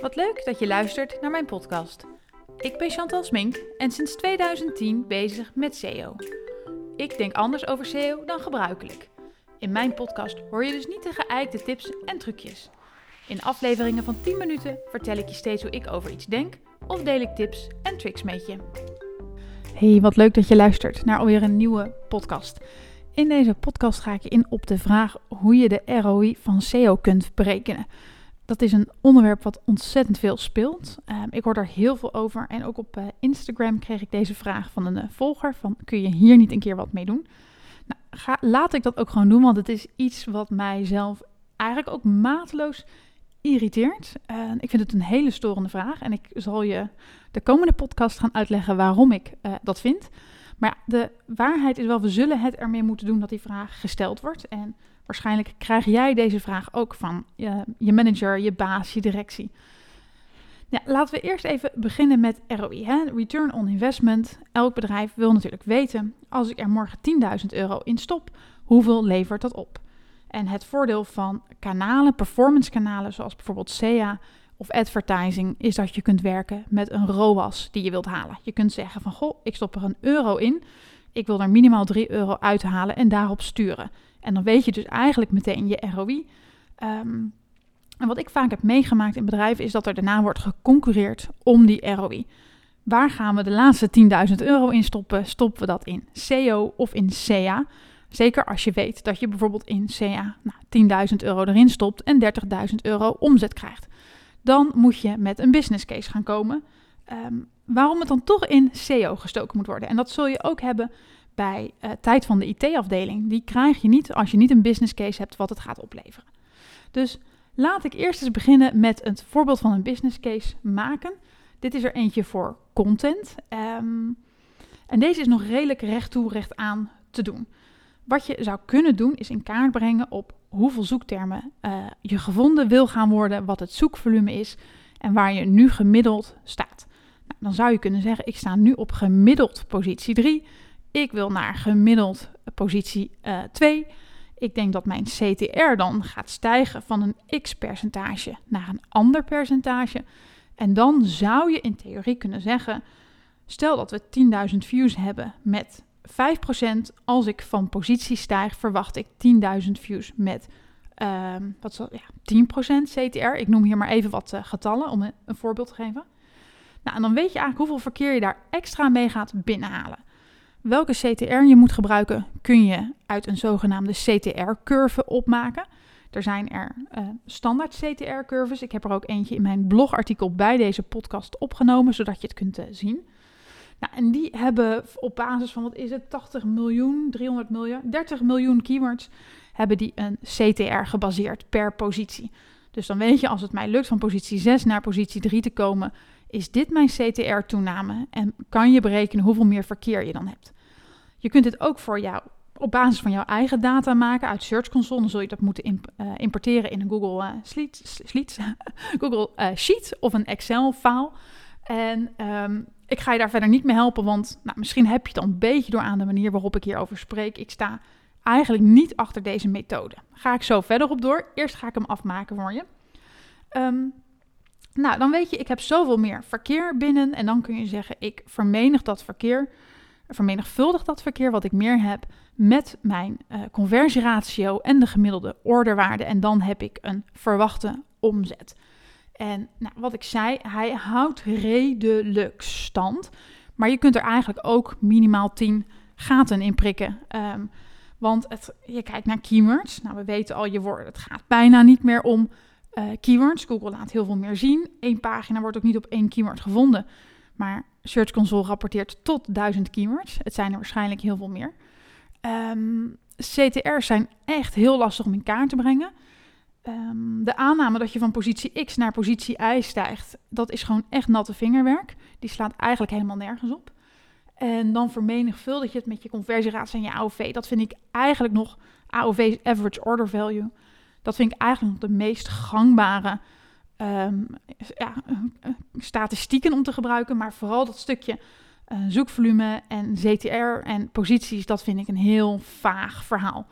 Wat leuk dat je luistert naar mijn podcast. Ik ben Chantal Smink en sinds 2010 bezig met SEO. Ik denk anders over SEO dan gebruikelijk. In mijn podcast hoor je dus niet de geëikte tips en trucjes. In afleveringen van 10 minuten vertel ik je steeds hoe ik over iets denk of deel ik tips en tricks met je. Hey, wat leuk dat je luistert naar alweer een nieuwe podcast. In deze podcast ga ik in op de vraag hoe je de ROI van SEO kunt berekenen. Dat is een onderwerp wat ontzettend veel speelt. Ehm, ik hoor daar heel veel over. En ook op uh, Instagram kreeg ik deze vraag van een uh, volger: van, kun je hier niet een keer wat mee doen? Nou, laat ik dat ook gewoon doen, want het is iets wat mijzelf eigenlijk ook mateloos irriteert. Uh, ik vind het een hele storende vraag. En ik zal je de komende podcast gaan uitleggen waarom ik dat vind. Maar de waarheid is wel, we zullen het ermee moeten doen dat die vraag gesteld wordt. En waarschijnlijk krijg jij deze vraag ook van je, je manager, je baas, je directie. Ja, laten we eerst even beginnen met ROI, hè? Return on Investment. Elk bedrijf wil natuurlijk weten, als ik er morgen 10.000 euro in stop, hoeveel levert dat op? En het voordeel van kanalen, performance kanalen, zoals bijvoorbeeld SEA of advertising, is dat je kunt werken met een ROAS die je wilt halen. Je kunt zeggen van, goh, ik stop er een euro in, ik wil er minimaal 3 euro uithalen en daarop sturen. En dan weet je dus eigenlijk meteen je ROI. Ehm, en wat ik vaak heb meegemaakt in bedrijven is dat er daarna wordt geconcurreerd om die ROI. Waar gaan we de laatste 10.000 euro in stoppen? Stoppen we dat in SEO of in SEA? Zeker als je weet dat je bijvoorbeeld in SEA nou, 10.000 euro erin stopt en 30.000 euro omzet krijgt. Dan moet je met een business case gaan komen. Ehm, waarom het dan toch in SEO gestoken moet worden. En dat zul je ook hebben bij uh, tijd van de IT-afdeling. Die krijg je niet als je niet een business case hebt wat het gaat opleveren. Dus laat ik eerst eens beginnen met het voorbeeld van een business case maken. Dit is er eentje voor content. Um, en deze is nog redelijk recht toe, recht aan te doen. Wat je zou kunnen doen is in kaart brengen op hoeveel zoektermen uh, je gevonden wil gaan worden, wat het zoekvolume is en waar je nu gemiddeld staat. Dan zou je kunnen zeggen, ik sta nu op gemiddeld positie 3. Ik wil naar gemiddeld positie uh, eh, 2. Ik denk dat mijn CTR dan gaat stijgen van een x-percentage naar een ander percentage. En dan zou je in theorie kunnen zeggen: stel dat we 10.000 views hebben met 5%. Als ik van positie stijg, verwacht ik 10.000 views met um, wat zal, ja, 10% CTR. Ik noem hier maar even wat uh, getallen om een, voorbeeld te geven. Nou, en dan weet je eigenlijk hoeveel verkeer je daar extra mee gaat binnenhalen. Welke CTR je moet gebruiken, kun je uit een zogenaamde CTR-curve opmaken. Er zijn er uh, standaard CTR-curves. Ik heb er ook eentje in mijn blogartikel bij deze podcast opgenomen, zodat je het kunt uh, zien. Nou, en die hebben op basis van, wat is het, 80 miljoen, 300 miljoen, 30 miljoen keywords, hebben die een CTR gebaseerd per positie. Dus dan weet je, als het mij lukt van positie 6 naar positie 3 te komen, is dit mijn CTR-toename en kan je berekenen hoeveel meer verkeer je dan hebt. Je kunt dit ook voor jou op basis van jouw eigen data maken uit Search Console. Dan zul je dat moeten uh, importeren in een Google, Sheets, Google uh, Sheet of een Excel-file. En um, ik ga je daar verder niet mee helpen, want nou, misschien heb je het al een beetje door aan de manier waarop ik hierover spreek. Ik sta eigenlijk niet achter deze methode. Ga ik zo verder op door. Eerst ga ik hem afmaken voor je. Um, nou, dan weet je, ik heb zoveel meer verkeer binnen. En dan kun je zeggen, ik dat verkeer, vermenigvuldig dat verkeer wat ik meer heb met mijn uh, conversieratio en de gemiddelde orderwaarde. En dan heb ik een verwachte omzet. En nou, wat ik zei, hij houdt redelijk stand. Maar je kunt er eigenlijk ook minimaal 10 gaten in prikken. Um, want het, je kijkt naar keywords. Nou, we weten al, je woord, het gaat bijna niet meer om uh, keywords. Google laat heel veel meer zien. Eén pagina wordt ook niet op één keyword gevonden. Maar Search Console rapporteert tot 1000 keywords. Het zijn er waarschijnlijk heel veel meer. Um, CTR's zijn echt heel lastig om in kaart te brengen. Um, de aanname dat je van positie X naar positie Y stijgt, dat is gewoon echt natte vingerwerk. Die slaat eigenlijk helemaal nergens op. En dan vermenigvuldig je het met je conversieratie en je AOV. Dat vind ik eigenlijk nog AOV average order value. Dat vind ik eigenlijk nog de meest gangbare um, ja, statistieken om te gebruiken. Maar vooral dat stukje uh, zoekvolume en ZTR en posities, dat vind ik een heel vaag verhaal.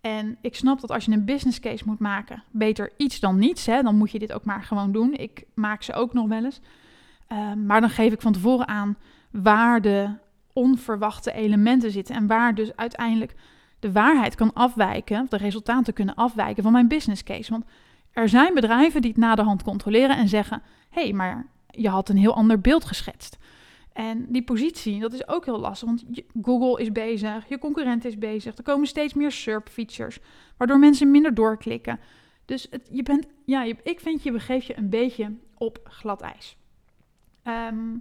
En ik snap dat als je een business case moet maken, beter iets dan niets. Hè? Dan moet je dit ook maar gewoon doen. Ik maak ze ook nog wel eens. Ehm, maar dan geef ik van tevoren aan waar de onverwachte elementen zitten. En waar dus uiteindelijk de waarheid kan afwijken, of de resultaten kunnen afwijken van mijn business case. Want er zijn bedrijven die het na de hand controleren en zeggen: hé, hey, maar je had een heel ander beeld geschetst. En die positie, dat is ook heel lastig, want Google is bezig, je concurrent is bezig, er komen steeds meer SERP-features, waardoor mensen minder doorklikken. Dus het, je bent, ja, ik vind je begeeft je een beetje op glad ijs. Ehm,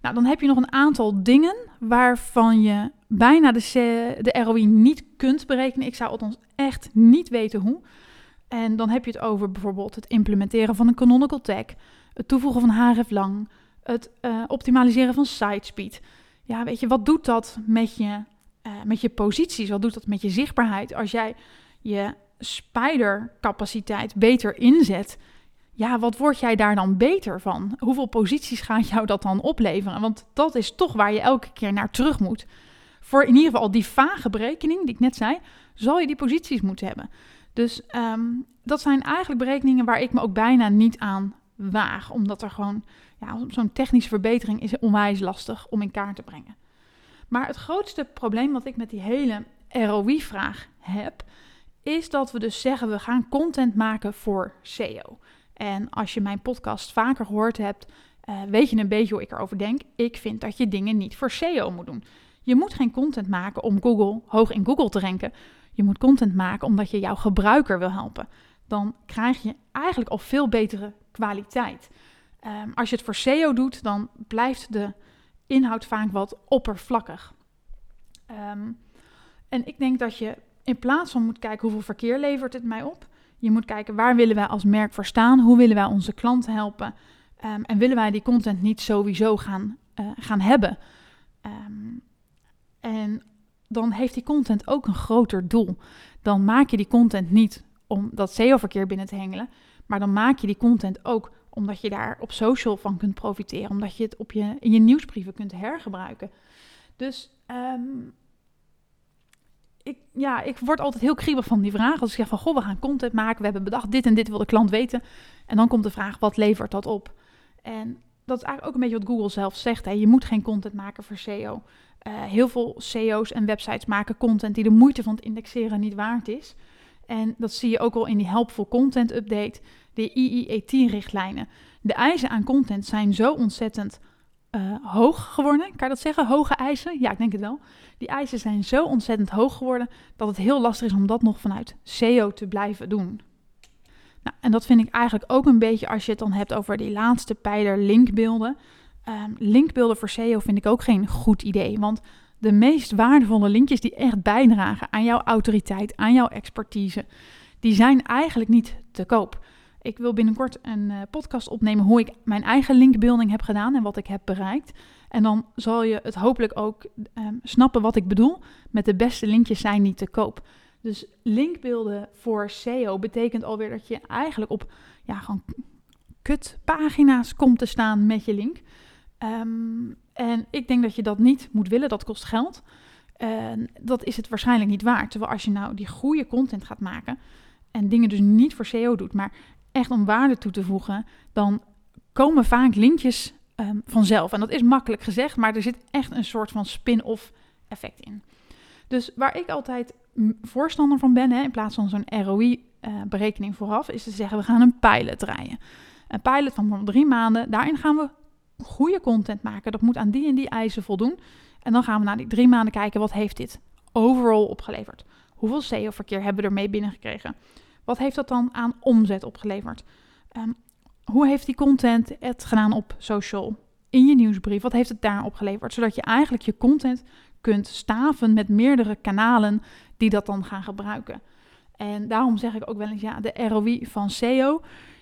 nou, dan heb je nog een aantal dingen waarvan je bijna de, de ROI niet kunt berekenen. Ik zou althans echt niet weten hoe. En dan heb je het over bijvoorbeeld het implementeren van een canonical tag, het toevoegen van href lang, het uh, optimaliseren van sitespeed. Ja, weet je, wat doet dat met je, uh, met je posities? Wat doet dat met je zichtbaarheid? Als jij je spider-capaciteit beter inzet, ja, wat word jij daar dan beter van? Hoeveel posities gaat jou dat dan opleveren? Want dat is toch waar je elke keer naar terug moet. Voor in ieder geval die vage berekening die ik net zei, zal je die posities moeten hebben. Dus um, dat zijn eigenlijk berekeningen waar ik me ook bijna niet aan waag. Omdat er gewoon, ja, zo'n technische verbetering is onwijs lastig om in kaart te brengen. Maar het grootste probleem wat ik met die hele ROI-vraag heb, is dat we dus zeggen we gaan content maken voor SEO. En als je mijn podcast vaker gehoord hebt, uh, weet je een beetje hoe ik erover denk. Ik vind dat je dingen niet voor SEO moet doen. Je moet geen content maken om Google hoog in Google te ranken. Je moet content maken omdat je jouw gebruiker wil helpen. Dan krijg je eigenlijk al veel betere kwaliteit. Um, als je het voor SEO doet, dan blijft de inhoud vaak wat oppervlakkig. Um, en ik denk dat je in plaats van moet kijken hoeveel verkeer levert het mij op, je moet kijken waar willen wij als merk voor staan, hoe willen wij onze klanten helpen um, en willen wij die content niet sowieso gaan, uh, gaan hebben. en dan heeft die content ook een groter doel. Dan maak je die content niet om dat SEO-verkeer binnen te hengelen, maar dan maak je die content ook omdat je daar op social van kunt profiteren, omdat je het op je, in je nieuwsbrieven kunt hergebruiken. Dus um, ik, ja, ik word altijd heel kriebig van die vraag. Als ik zeg van, goh, we gaan content maken, we hebben bedacht dit en dit wil de klant weten. En dan komt de vraag, wat levert dat op? En dat is eigenlijk ook een beetje wat Google zelf zegt. Hè. Je moet geen content maken voor SEO. Uh, heel veel SEO's en websites maken content die de moeite van het indexeren niet waard is. En dat zie je ook al in die Helpful Content Update, de IIET-richtlijnen. De eisen aan content zijn zo ontzettend uh, hoog geworden. Kan je dat zeggen? Hoge eisen? Ja, ik denk het wel. Die eisen zijn zo ontzettend hoog geworden dat het heel lastig is om dat nog vanuit SEO te blijven doen. Nou, en dat vind ik eigenlijk ook een beetje als je het dan hebt over die laatste pijler linkbeelden. Um, linkbeelden voor SEO vind ik ook geen goed idee. Want de meest waardevolle linkjes die echt bijdragen aan jouw autoriteit, aan jouw expertise, die zijn eigenlijk niet te koop. Ik wil binnenkort een uh, podcast opnemen hoe ik mijn eigen linkbuilding heb gedaan en wat ik heb bereikt. En dan zal je het hopelijk ook um, snappen wat ik bedoel. Met de beste linkjes zijn niet te koop. Dus linkbeelden voor SEO betekent alweer dat je eigenlijk op ja, gewoon kutpagina's komt te staan met je link. Um, en ik denk dat je dat niet moet willen, dat kost geld. En dat is het waarschijnlijk niet waard. Terwijl als je nou die goede content gaat maken en dingen dus niet voor SEO doet, maar echt om waarde toe te voegen, dan komen vaak linkjes um, vanzelf. En dat is makkelijk gezegd, maar er zit echt een soort van spin-off effect in. Dus waar ik altijd voorstander van ben, hè, in plaats van zo'n ROI-berekening uh, vooraf, is te zeggen: we gaan een pilot draaien. Een pilot van drie maanden. Daarin gaan we goede content maken. Dat moet aan die en die eisen voldoen. En dan gaan we na die drie maanden kijken: wat heeft dit overal opgeleverd? Hoeveel SEO-verkeer hebben we ermee binnengekregen? Wat heeft dat dan aan omzet opgeleverd? Um, hoe heeft die content het gedaan op social, in je nieuwsbrief? Wat heeft het daar opgeleverd? Zodat je eigenlijk je content kunt staven met meerdere kanalen die dat dan gaan gebruiken. En daarom zeg ik ook wel eens, ja, de ROI van SEO.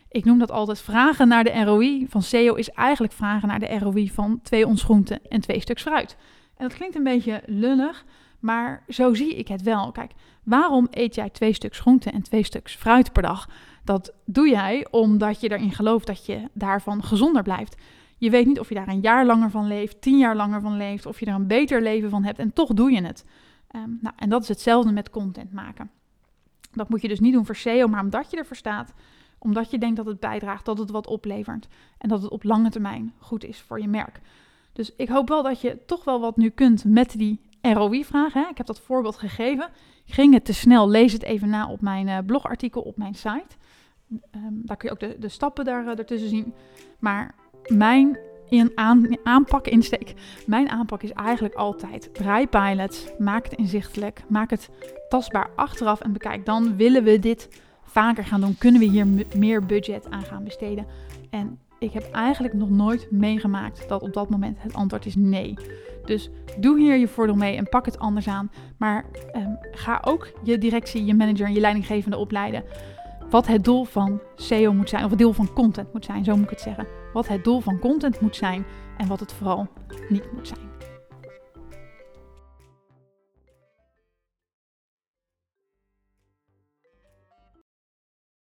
Ik noem dat altijd vragen naar de ROI van SEO is eigenlijk vragen naar de ROI van twee ons groenten en twee stuks fruit. En dat klinkt een beetje lullig, maar zo zie ik het wel. Kijk, waarom eet jij twee stuks groente en twee stuks fruit per dag? Dat doe jij omdat je erin gelooft dat je daarvan gezonder blijft. Je weet niet of je daar een jaar langer van leeft, tien jaar langer van leeft, of je er een beter leven van hebt en toch doe je het. Ehm, nou, en dat is hetzelfde met content maken. Dat moet je dus niet doen voor SEO, maar omdat je ervoor staat, omdat je denkt dat het bijdraagt, dat het wat oplevert en dat het op lange termijn goed is voor je merk. Dus ik hoop wel dat je toch wel wat nu kunt met die ROI-vraag. Ik heb dat voorbeeld gegeven. Ging het te snel? Lees het even na op mijn uh, blogartikel op mijn site. Um, daar kun je ook de, de stappen daar, uh, ertussen zien. Maar mijn in aan, aanpak, insteek, mijn aanpak is eigenlijk altijd brei pilots. Maak het inzichtelijk. Maak het tastbaar achteraf en bekijk dan willen we dit vaker gaan doen. Kunnen we hier meer budget aan gaan besteden? En ik heb eigenlijk nog nooit meegemaakt dat op dat moment het antwoord is nee. Dus doe hier je voordeel mee en pak het anders aan. Maar ehm, ga ook je directie, je manager en je leidinggevende opleiden. Wat het doel van SEO moet zijn, of het doel van content moet zijn, zo moet ik het zeggen. Wat het doel van content moet zijn en wat het vooral niet moet zijn.